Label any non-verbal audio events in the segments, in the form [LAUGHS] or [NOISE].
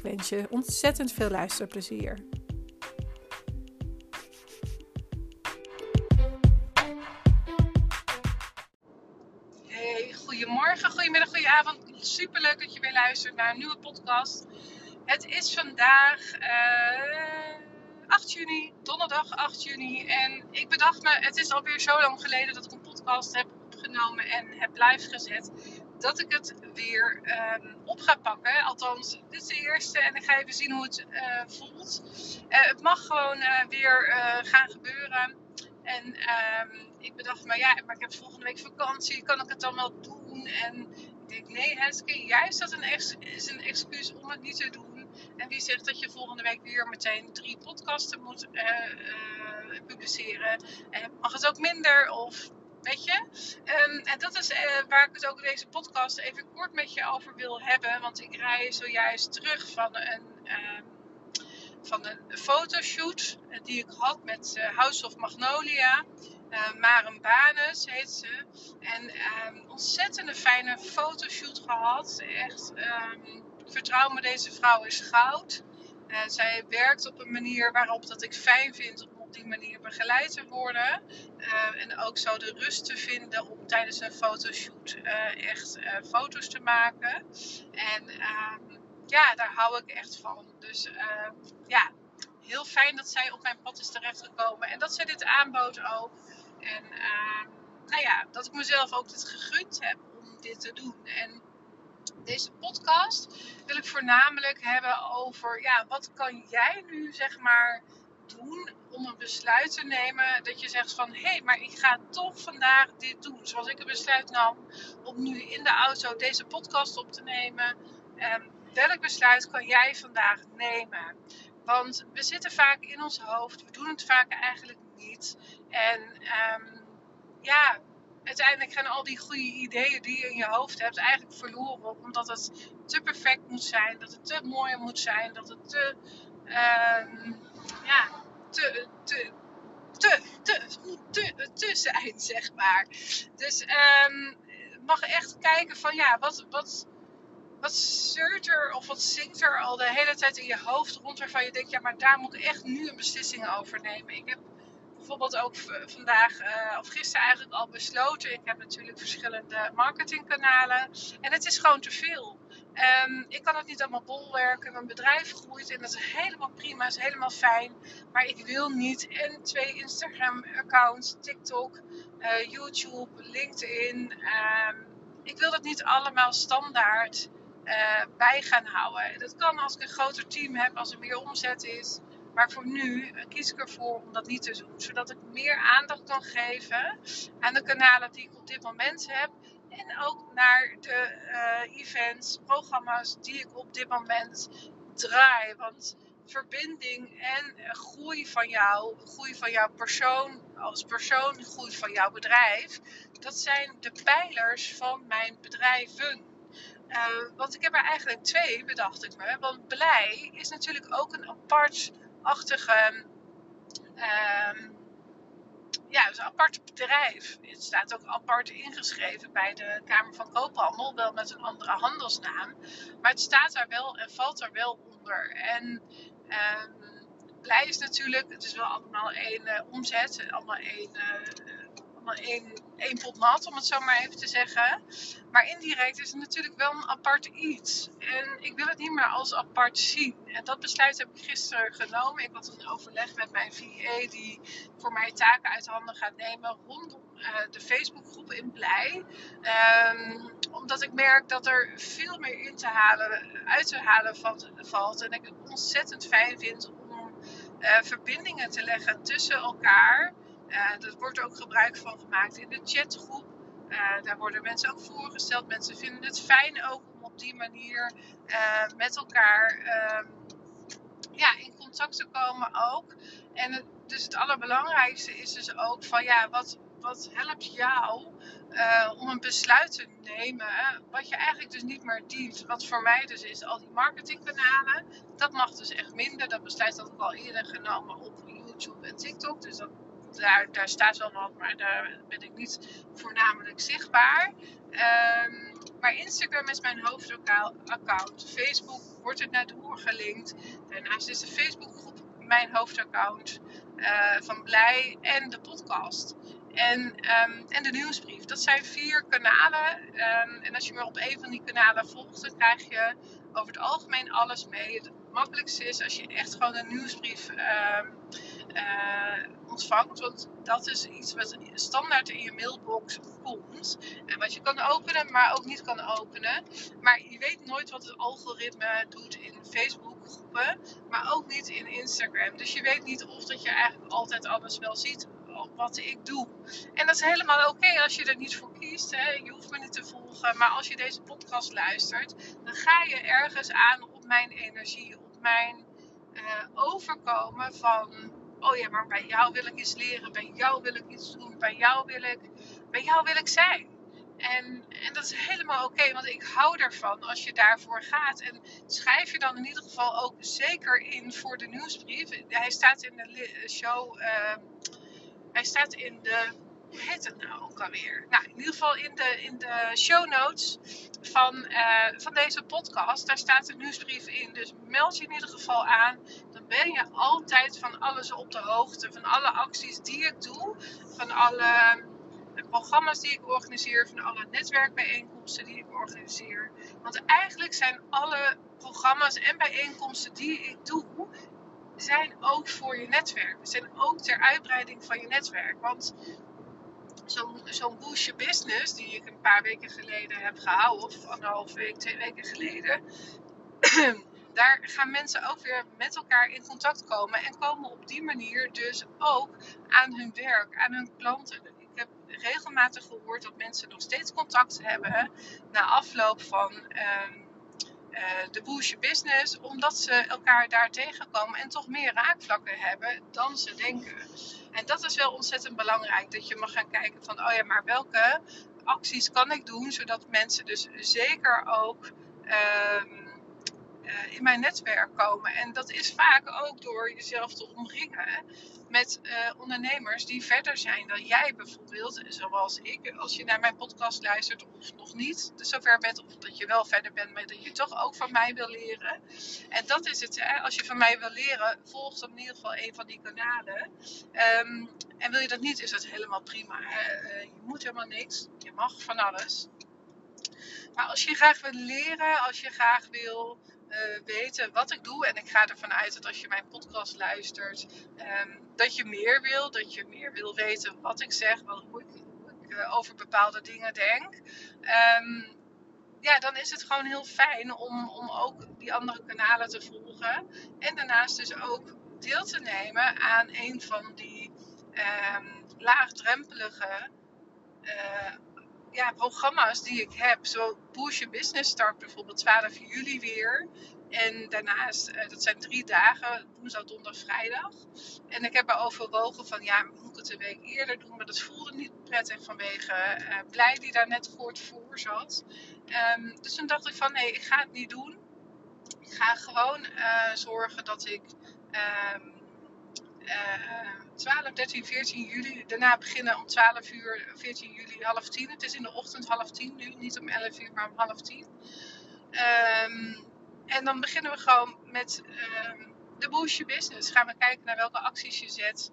Ik wens je ontzettend veel luisterplezier. Hey, goedemorgen, goedemiddag, goedenavond. Superleuk dat je weer luistert naar een nieuwe podcast. Het is vandaag uh, 8 juni, donderdag 8 juni. En ik bedacht me, het is alweer zo lang geleden dat ik een podcast heb opgenomen en heb live gezet dat ik het weer um, op ga pakken. Althans, dit is de eerste en ik ga even zien hoe het uh, voelt. Uh, het mag gewoon uh, weer gaan gebeuren. En um, ik bedacht, maar ja, maar ik heb volgende week vakantie, kan ik het dan wel doen? En ik denk, nee Heske, juist dat een is een excuus om het niet te doen. En wie zegt dat je volgende week weer meteen drie podcasten moet publiceren? En mag het ook minder of Weet je? Um, en dat is uh, waar ik het ook in deze podcast even kort met je over wil hebben. Want ik rij zojuist terug van een, um, van een fotoshoot die ik had met uh, House of Magnolia. Uh, Maren Banes heet ze. En um, ontzettende fijne fotoshoot gehad. Echt, vertrouw me, deze vrouw is goud. zij werkt op een manier waarop dat ik fijn vind op die manier begeleid te worden. Uh, en ook zo de rust te vinden om tijdens een fotoshoot uh, echt uh, foto's te maken. En ehm, ja, daar hou ik echt van. Dus ehm, ja, heel fijn dat zij op mijn pad is terechtgekomen. En dat zij dit aanbood ook. En ehm, nou ja, dat ik mezelf ook het gegund heb om dit te doen. En deze podcast wil ik voornamelijk hebben over, ja, wat kan jij nu zeg maar om een besluit te nemen dat je zegt van hé, hey, maar ik ga toch vandaag dit doen. Zoals ik een besluit nam om nu in de auto deze podcast op te nemen. Um, welk besluit kan jij vandaag nemen? Want we zitten vaak in ons hoofd, we doen het vaak eigenlijk niet. En um, ja, uiteindelijk gaan al die goede ideeën die je in je hoofd hebt eigenlijk verloren. Omdat het te perfect moet zijn, dat het te mooi moet zijn, dat het te. Um, ja, te, te, te, te, te, zijn, zeg maar. Dus um, mag echt kijken van ja, wat, wat, wat zeurt er of wat zingt er al de hele tijd in je hoofd rond waarvan je denkt, ja, maar daar moet ik echt nu een beslissing over nemen. Ik heb bijvoorbeeld ook vandaag uh, of gisteren eigenlijk al besloten. Ik heb natuurlijk verschillende marketingkanalen en het is gewoon te veel. Um, ik kan het niet allemaal bolwerken. Mijn bedrijf groeit en dat is helemaal prima, is helemaal fijn. Maar ik wil niet en twee Instagram-accounts, TikTok, uh, YouTube, LinkedIn. Um, ik wil dat niet allemaal standaard uh, bij gaan houden. Dat kan als ik een groter team heb, als er meer omzet is. Maar voor nu kies ik ervoor om dat niet te doen. Zodat ik meer aandacht kan geven aan de kanalen die ik op dit moment heb. En ook naar de uh, events, programma's die ik op dit moment draai. Want verbinding en groei van jou, groei van jouw persoon als persoon, groei van jouw bedrijf, dat zijn de pijlers van mijn bedrijven. Uh, want ik heb er eigenlijk twee, bedacht ik me. Want blij is natuurlijk ook een apartachtige uh, ja, het is een apart bedrijf. Het staat ook apart ingeschreven bij de Kamer van Koophandel, wel met een andere handelsnaam. Maar het staat daar wel en valt daar wel onder. En um, blij is natuurlijk, het is wel allemaal één uh, omzet, allemaal één. Uh, allemaal één, pot nat, om het zo maar even te zeggen. Maar indirect is het natuurlijk wel een apart iets. En ik wil het niet meer als apart zien. En dat besluit heb ik gisteren genomen. Ik had een overleg met mijn VA die voor mij taken uit handen gaat nemen rondom uh, de Facebookgroep in Blij. Um, omdat ik merk dat er veel meer in te halen, uit te halen valt. en ik het ontzettend fijn vind om uh, verbindingen te leggen tussen elkaar. Uh, er wordt ook gebruik van gemaakt in de chatgroep. Uh, daar worden mensen ook voorgesteld. Mensen vinden het fijn ook om op die manier uh, met elkaar ehm, ja, in contact te komen ook. En het, dus het allerbelangrijkste is dus ook van ja, wat, wat helpt jou om een besluit te nemen wat je eigenlijk dus niet meer dient. Wat voor mij dus is al die marketingkanalen, dat mag dus echt minder. Dat besluit had ik al eerder genomen op YouTube en TikTok. Dus dat, daar, daar staat wel wat, maar daar ben ik niet voornamelijk zichtbaar. Um, maar Instagram is mijn hoofdaccount. Facebook wordt het naar doorgelinkt. Daarnaast is de Facebookgroep mijn hoofdaccount uh, van Blij en de podcast. En, um, en de nieuwsbrief. Dat zijn vier kanalen. Um, en als je me op een van die kanalen volgt, dan krijg je over het algemeen alles mee. Het makkelijkste is als je echt gewoon een nieuwsbrief uh, ontvangt. Want dat is iets wat standaard in je mailbox komt. En wat je kan openen, maar ook niet kan openen. Maar je weet nooit wat het algoritme doet in Facebook groepen. Maar ook niet in Instagram. Dus je weet niet of dat je eigenlijk altijd alles wel ziet wat ik doe. En dat is helemaal oké als je er niet voor kiest. Hè. Je hoeft me niet te volgen. Maar als je deze podcast luistert, dan ga je ergens aan op mijn energie. Op mijn uh, overkomen van oh ja, maar bij jou wil ik iets leren, bij jou wil ik iets doen, bij jou wil ik, bij jou wil ik zijn. En, en dat is helemaal oké, want ik hou ervan als je daarvoor gaat. En schrijf je dan in ieder geval ook zeker in voor de nieuwsbrief. Hij staat in de show, uh, hij staat in de hoe heet het nou ook alweer? Nou, in ieder geval in de, in de show notes van, uh, van deze podcast, daar staat de nieuwsbrief in. Dus meld je in ieder geval aan. Ben je altijd van alles op de hoogte. Van alle acties die ik doe. Van alle programma's die ik organiseer. Van alle netwerkbijeenkomsten die ik organiseer. Want eigenlijk zijn alle programma's en bijeenkomsten die ik doe zijn ook voor je netwerk. Zijn ook ter uitbreiding van je netwerk. Want zo'n Boost Business, die ik een paar weken geleden heb gehouden, of anderhalf week, twee weken geleden. [CLEARS THROAT] daar gaan mensen ook weer met elkaar in contact komen en komen op die manier dus ook aan hun werk, aan hun klanten. Ik heb regelmatig gehoord dat mensen nog steeds contact hebben na afloop van um, uh, de Boost Business, omdat ze elkaar daar tegenkomen en toch meer raakvlakken hebben dan ze denken. En dat is wel ontzettend belangrijk. Dat je mag gaan kijken van, oh ja, maar welke acties kan ik doen, zodat mensen dus zeker ook um, uh, in mijn netwerk komen. En dat is vaak ook door jezelf te omringen met uh, ondernemers die verder zijn dan jij bijvoorbeeld. Zoals ik, als je naar mijn podcast luistert of nog niet zover bent. Of dat je wel verder bent, maar dat je toch ook van mij wil leren. En dat is het. Hè? Als je van mij wil leren, volg dan in ieder geval een van die kanalen. Um, en wil je dat niet, is dat helemaal prima. Uh, je moet helemaal niks. Je mag van alles. Maar als je graag wil leren, als je graag wil weten wat ik doe. En ik ga ervan uit dat als je mijn podcast luistert, um, dat je meer wil. Dat je meer wil weten wat ik zeg, wat, hoe ik, hoe ik uh, over bepaalde dingen denk. Um, ja, dan is het gewoon heel fijn om, om ook die andere kanalen te volgen. En daarnaast dus ook deel te nemen aan een van die um, laagdrempelige uh, ja, programma's die ik heb. Zo Push Your Business start bijvoorbeeld 12 juli weer. En daarnaast, uh, dat zijn drie dagen, woensdag, donderdag, vrijdag. En ik heb er overwogen van, ja, moet ik het een week eerder doen? Maar dat voelde niet prettig vanwege uh, Blij die daar net kort voor zat. Um, dus toen dacht ik van, nee, ik ga het niet doen. Ik ga gewoon uh, zorgen dat ik... Uh, 12, 13, 14 juli. Daarna beginnen om 12 uur, 14 juli, half 10. Het is in de ochtend half 10 nu. Niet om 11 uur, maar om half 10. Um, en dan beginnen we gewoon met um, de boost business. Gaan we kijken naar welke acties je zet.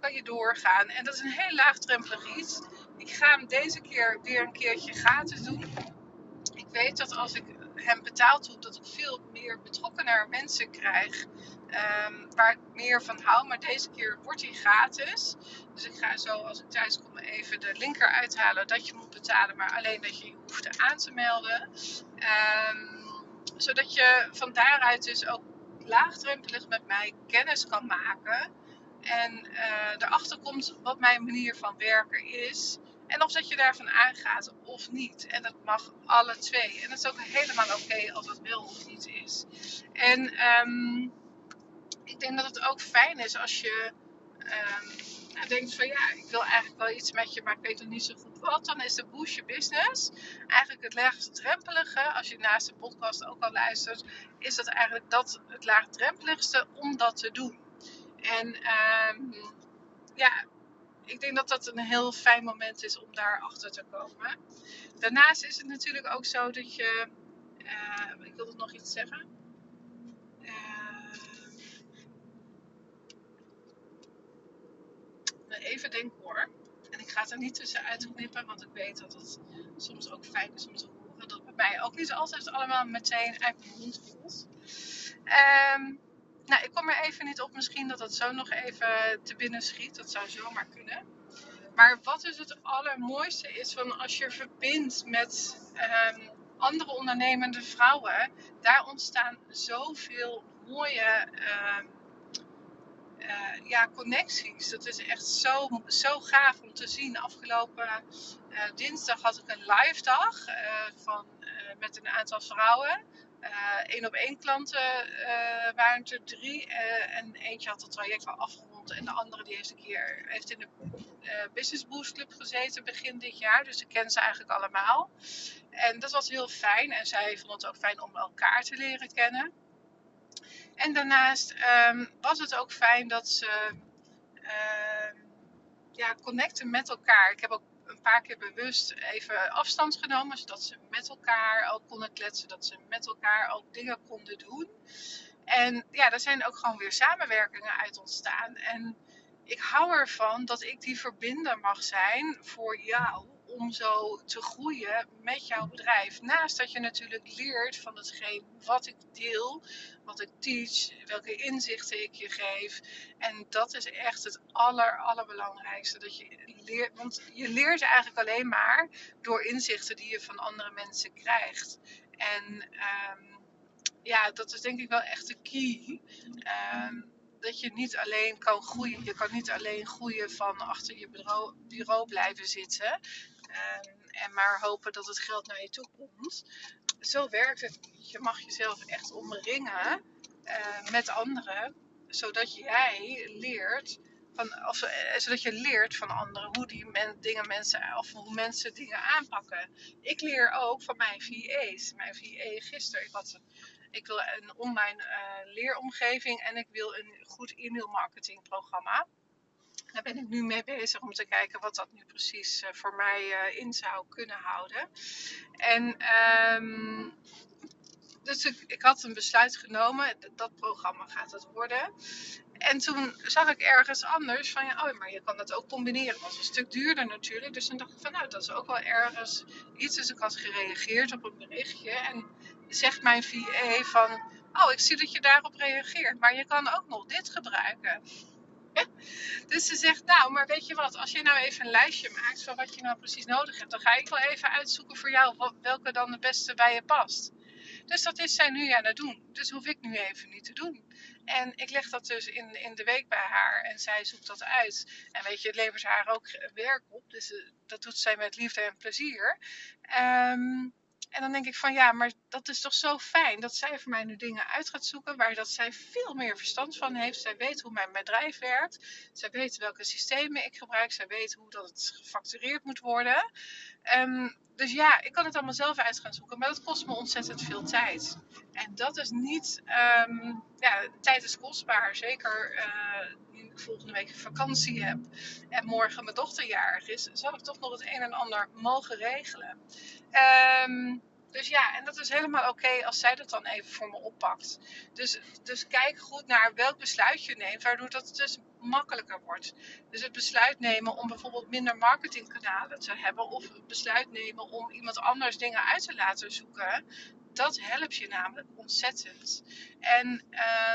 Kan je doorgaan. En dat is een heel laagdrempelig iets. Ik ga hem deze keer weer een keertje gratis doen. Ik weet dat als ik hem betaald doe, dat ik veel meer betrokkener mensen krijg. Um, waar ik meer van hou. Maar deze keer wordt hij gratis. Dus ik ga zo als ik thuis kom even de linker uithalen dat je moet betalen. Maar alleen dat je je hoeft aan te melden. Um, zodat je van daaruit dus ook laagdrempelig met mij kennis kan maken. En uh, erachter komt wat mijn manier van werken is. En of dat je daarvan aangaat of niet. En dat mag alle twee. En dat is ook helemaal oké als het wel of niet is. En um, ik denk dat het ook fijn is als je ehm, nou, denkt van ja, ik wil eigenlijk wel iets met je, maar ik weet nog niet zo goed wat. Dan is de Boost Your Business eigenlijk het laagdrempelige. Als je naast de podcast ook al luistert, is dat eigenlijk dat het laagdrempeligste om dat te doen. En ehm, ja, ik denk dat dat een heel fijn moment is om daar achter te komen. Daarnaast is het natuurlijk ook zo dat je. Uh, ik wilde nog iets zeggen. Even denken hoor. En ik ga het er niet tussen uitknippen, want ik weet dat het soms ook fijn is om te horen. Dat bij mij ook niet altijd allemaal meteen uit mijn mond voelt. Um, nou, ik kom er even niet op. Misschien dat dat zo nog even te binnen schiet. Dat zou zomaar kunnen. Maar wat dus het allermooiste is van als je verbindt met um, andere ondernemende vrouwen, daar ontstaan zoveel mooie uh, uh, ja, connecties. Dat is echt zo, zo gaaf om te zien. Afgelopen uh, dinsdag had ik een live dag uh, van, met een aantal vrouwen. Eén op één klanten waren er drie. en eentje had het traject al afgerond. En de andere die heeft keer heeft in de Business Boost Club gezeten begin dit jaar. Dus ik ken ze eigenlijk allemaal. En dat was heel fijn. En zij vond het ook fijn om elkaar te leren kennen. En daarnaast um, was het ook fijn dat ze uh, ja, connecten met elkaar. Ik heb ook een paar keer bewust even afstand genomen, zodat ze met elkaar ook konden kletsen, dat ze met elkaar ook dingen konden doen. En ja, er zijn ook gewoon weer samenwerkingen uit ontstaan. En ik hou ervan dat ik die verbinder mag zijn voor jou om zo te groeien met jouw bedrijf. Naast dat je natuurlijk leert van hetgeen wat ik deel, wat ik teach, welke inzichten ik je geef. En dat is echt het aller, allerbelangrijkste. Dat je leert, want je leert eigenlijk alleen maar door inzichten die je van andere mensen krijgt. En um, ja, dat is denk ik wel echt de key. Um, dat je niet alleen kan groeien. Je kan niet alleen groeien van achter je bureau blijven zitten. En maar hopen dat het geld naar je toe komt. Zo werkt het. Je mag jezelf echt omringen uh, met anderen. Zodat jij leert van, uh, zodat je leert van anderen hoe die dingen mensen, of hoe mensen dingen aanpakken. Ik leer ook van mijn VA's. Mijn VA gisteren, ik had ik wil een online uh, leeromgeving en ik wil een goed e-mail marketing programma. Daar ben ik nu mee bezig om te kijken wat dat nu precies uh, voor mij uh, in zou kunnen houden. En um, dus ik, ik, had een besluit genomen, dat programma gaat het worden. En toen zag ik ergens anders van, ja, oh, maar je kan dat ook combineren. Het was een stuk duurder natuurlijk. Dus toen dacht ik van, nou, dat is ook wel ergens iets. Dus ik had gereageerd op een berichtje. En zegt mijn VA van, oh, ik zie dat je daarop reageert. Maar je kan ook nog dit gebruiken. [LAUGHS] Dus ze zegt, nou, maar weet je wat, als je nou even een lijstje maakt van wat je nou precies nodig hebt, dan ga ik wel even uitzoeken voor jou welke dan het beste bij je past. Dus dat is zij nu aan het doen. Dus hoef ik nu even niet te doen. En ik leg dat dus in, in de week bij haar en zij zoekt dat uit. En weet je, het levert haar ook werk op. Dus uh, dat doet zij met liefde en plezier. Um, en dan denk ik van ja, maar dat is toch zo fijn dat zij voor mij nu dingen uit gaat zoeken waar dat zij veel meer verstand van heeft. Zij weet hoe mijn bedrijf werkt. Zij weet welke systemen ik gebruik. Zij weet hoe dat het gefactureerd moet worden. Um, dus ja, ik kan het allemaal zelf uit gaan zoeken, maar dat kost me ontzettend veel tijd. En dat is niet, um, ja, tijd is kostbaar. Zeker uh, nu ik volgende week vakantie heb en morgen mijn dochter jarig is, zal ik toch nog het een en ander mogen regelen. Um, dus ja, en dat is helemaal oké als zij dat dan even voor me oppakt. Dus, dus kijk goed naar welk besluit je neemt, waardoor dat dus makkelijker wordt. Dus het besluit nemen om bijvoorbeeld minder marketingkanalen te hebben, of het besluit nemen om iemand anders dingen uit te laten zoeken, dat helpt je namelijk ontzettend. En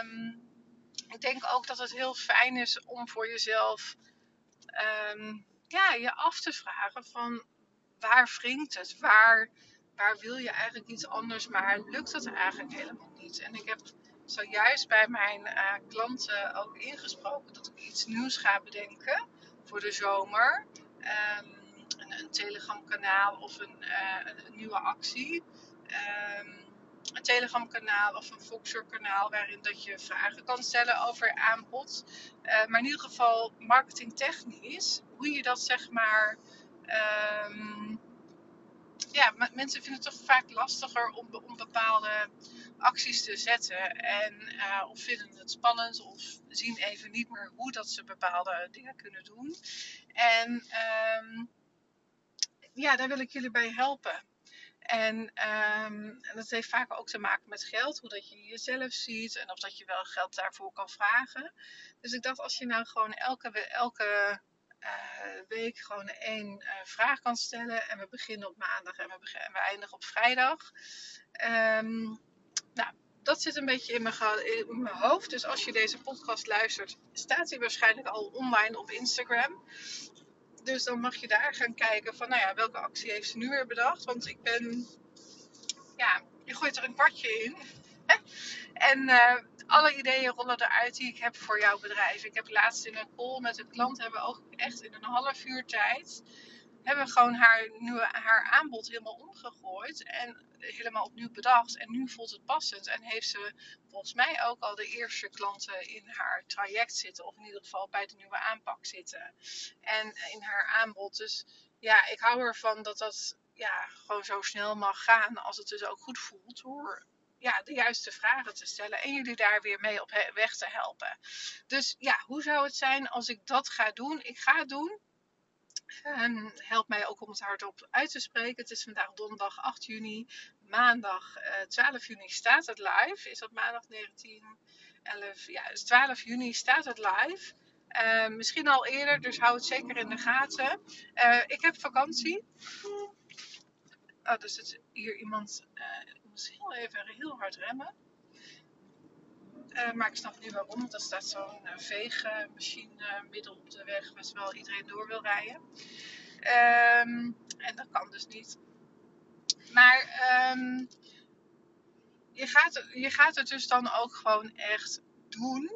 um, ik denk ook dat het heel fijn is om voor jezelf um, ja, je af te vragen van waar wringt het? Waar waar wil je eigenlijk iets anders, maar lukt het eigenlijk helemaal niet. En ik heb zojuist bij mijn uh, klanten ook ingesproken dat ik iets nieuws ga bedenken voor de zomer. Um, een, een Telegram kanaal of een, uh, een, nieuwe actie. Um, Telegram kanaal of een Voxer kanaal waarin dat je vragen kan stellen over aanbod. Uh, maar in ieder geval marketingtechnisch, hoe je dat zeg maar... Um, ja, mensen vinden het toch vaak lastiger om, bepaalde acties te zetten. En, uh, of vinden het spannend of zien even niet meer hoe dat ze bepaalde dingen kunnen doen. En um, ja, daar wil ik jullie bij helpen. En um, dat heeft vaak ook te maken met geld, hoe dat je jezelf ziet en of dat je wel geld daarvoor kan vragen. Dus ik dacht, als je nou gewoon elke, elke uh, week gewoon één uh, vraag kan stellen. En we beginnen op maandag en we, en we eindigen op vrijdag. Um, nou, dat zit een beetje in mijn, in mijn, hoofd. Dus als je deze podcast luistert, staat hij waarschijnlijk al online op Instagram. Dus dan mag je daar gaan kijken van, nou ja, welke actie heeft ze nu weer bedacht? Want ik ben, ja, je gooit er een kwartje in. [LAUGHS] en uh, alle ideeën rollen eruit die ik heb voor jouw bedrijf. Ik heb laatst in een call met een klant, hebben ook echt in een half uur tijd, hebben gewoon haar, nieuwe, haar aanbod helemaal omgegooid. En helemaal opnieuw bedacht. En nu voelt het passend. En heeft ze volgens mij ook al de eerste klanten in haar traject zitten. Of in ieder geval bij de nieuwe aanpak zitten. En in haar aanbod. Dus ja, ik hou ervan dat dat ja, gewoon zo snel mag gaan. Als het dus ook goed voelt. Door ja, de juiste vragen te stellen en jullie daar weer mee op weg te helpen. Dus ja, hoe zou het zijn als ik dat ga doen? Ik ga het doen. En help mij ook om het hardop uit te spreken. Het is vandaag donderdag 8 juni. Maandag uh, eh, 12 juni staat het live. Is dat maandag 19? 11? Ja, dus 12 juni staat het live. Uh, misschien al eerder, dus hou het zeker in de gaten. Uh, ik heb vakantie. Oh, dus het hier iemand moet heel even heel hard remmen. Uh, maar ik snap nu waarom, want er staat zo'n uh, veegmachine midden op de weg, waar iedereen door wil rijden. Um, en dat kan dus niet. Maar um, je, gaat, je gaat het dus dan ook gewoon echt doen.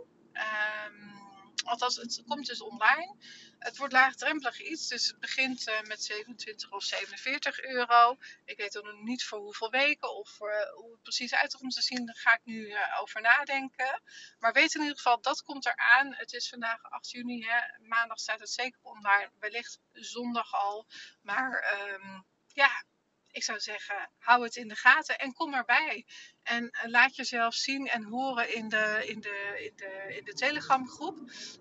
Althans, het komt dus online. Het wordt laagdrempelig iets, dus het begint uh, met 27 of 47 euro. Ik weet nog niet voor hoeveel weken of uh, hoe het precies uit komt te zien, daar ga ik nu uh, over nadenken. Maar weet in ieder geval, dat komt eraan. Het is vandaag 8 juni, hè. maandag staat het zeker online, wellicht zondag al. Maar um, ja, ik zou zeggen, hou het in de gaten en kom erbij. En uh, laat jezelf zien en horen in de, in de, in de, in de Telegram groep.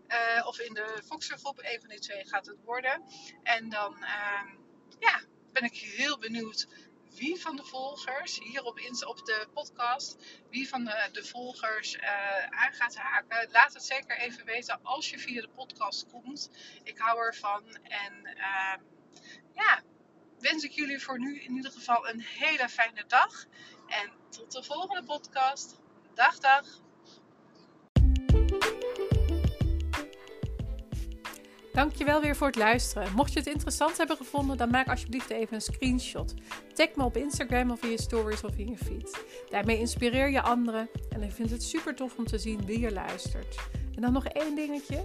Uh, of in de Voxer groep. Een van die twee gaat het worden. En dan uh, ja, ben ik heel benieuwd wie van de volgers hier op, op de podcast, wie van de, de volgers uh, aan gaat haken. Laat het zeker even weten als je via de podcast komt. Ik hou ervan. En ehm, ja, wens ik jullie voor nu in ieder geval een hele fijne dag. En tot de volgende podcast. Dag, dag. Dankjewel weer voor het luisteren. Mocht je het interessant hebben gevonden, dan maak alsjeblieft even een screenshot. Tag me op Instagram of in je stories of in je feed. Daarmee inspireer je anderen en ik vind het super tof om te zien wie je luistert. En dan nog één dingetje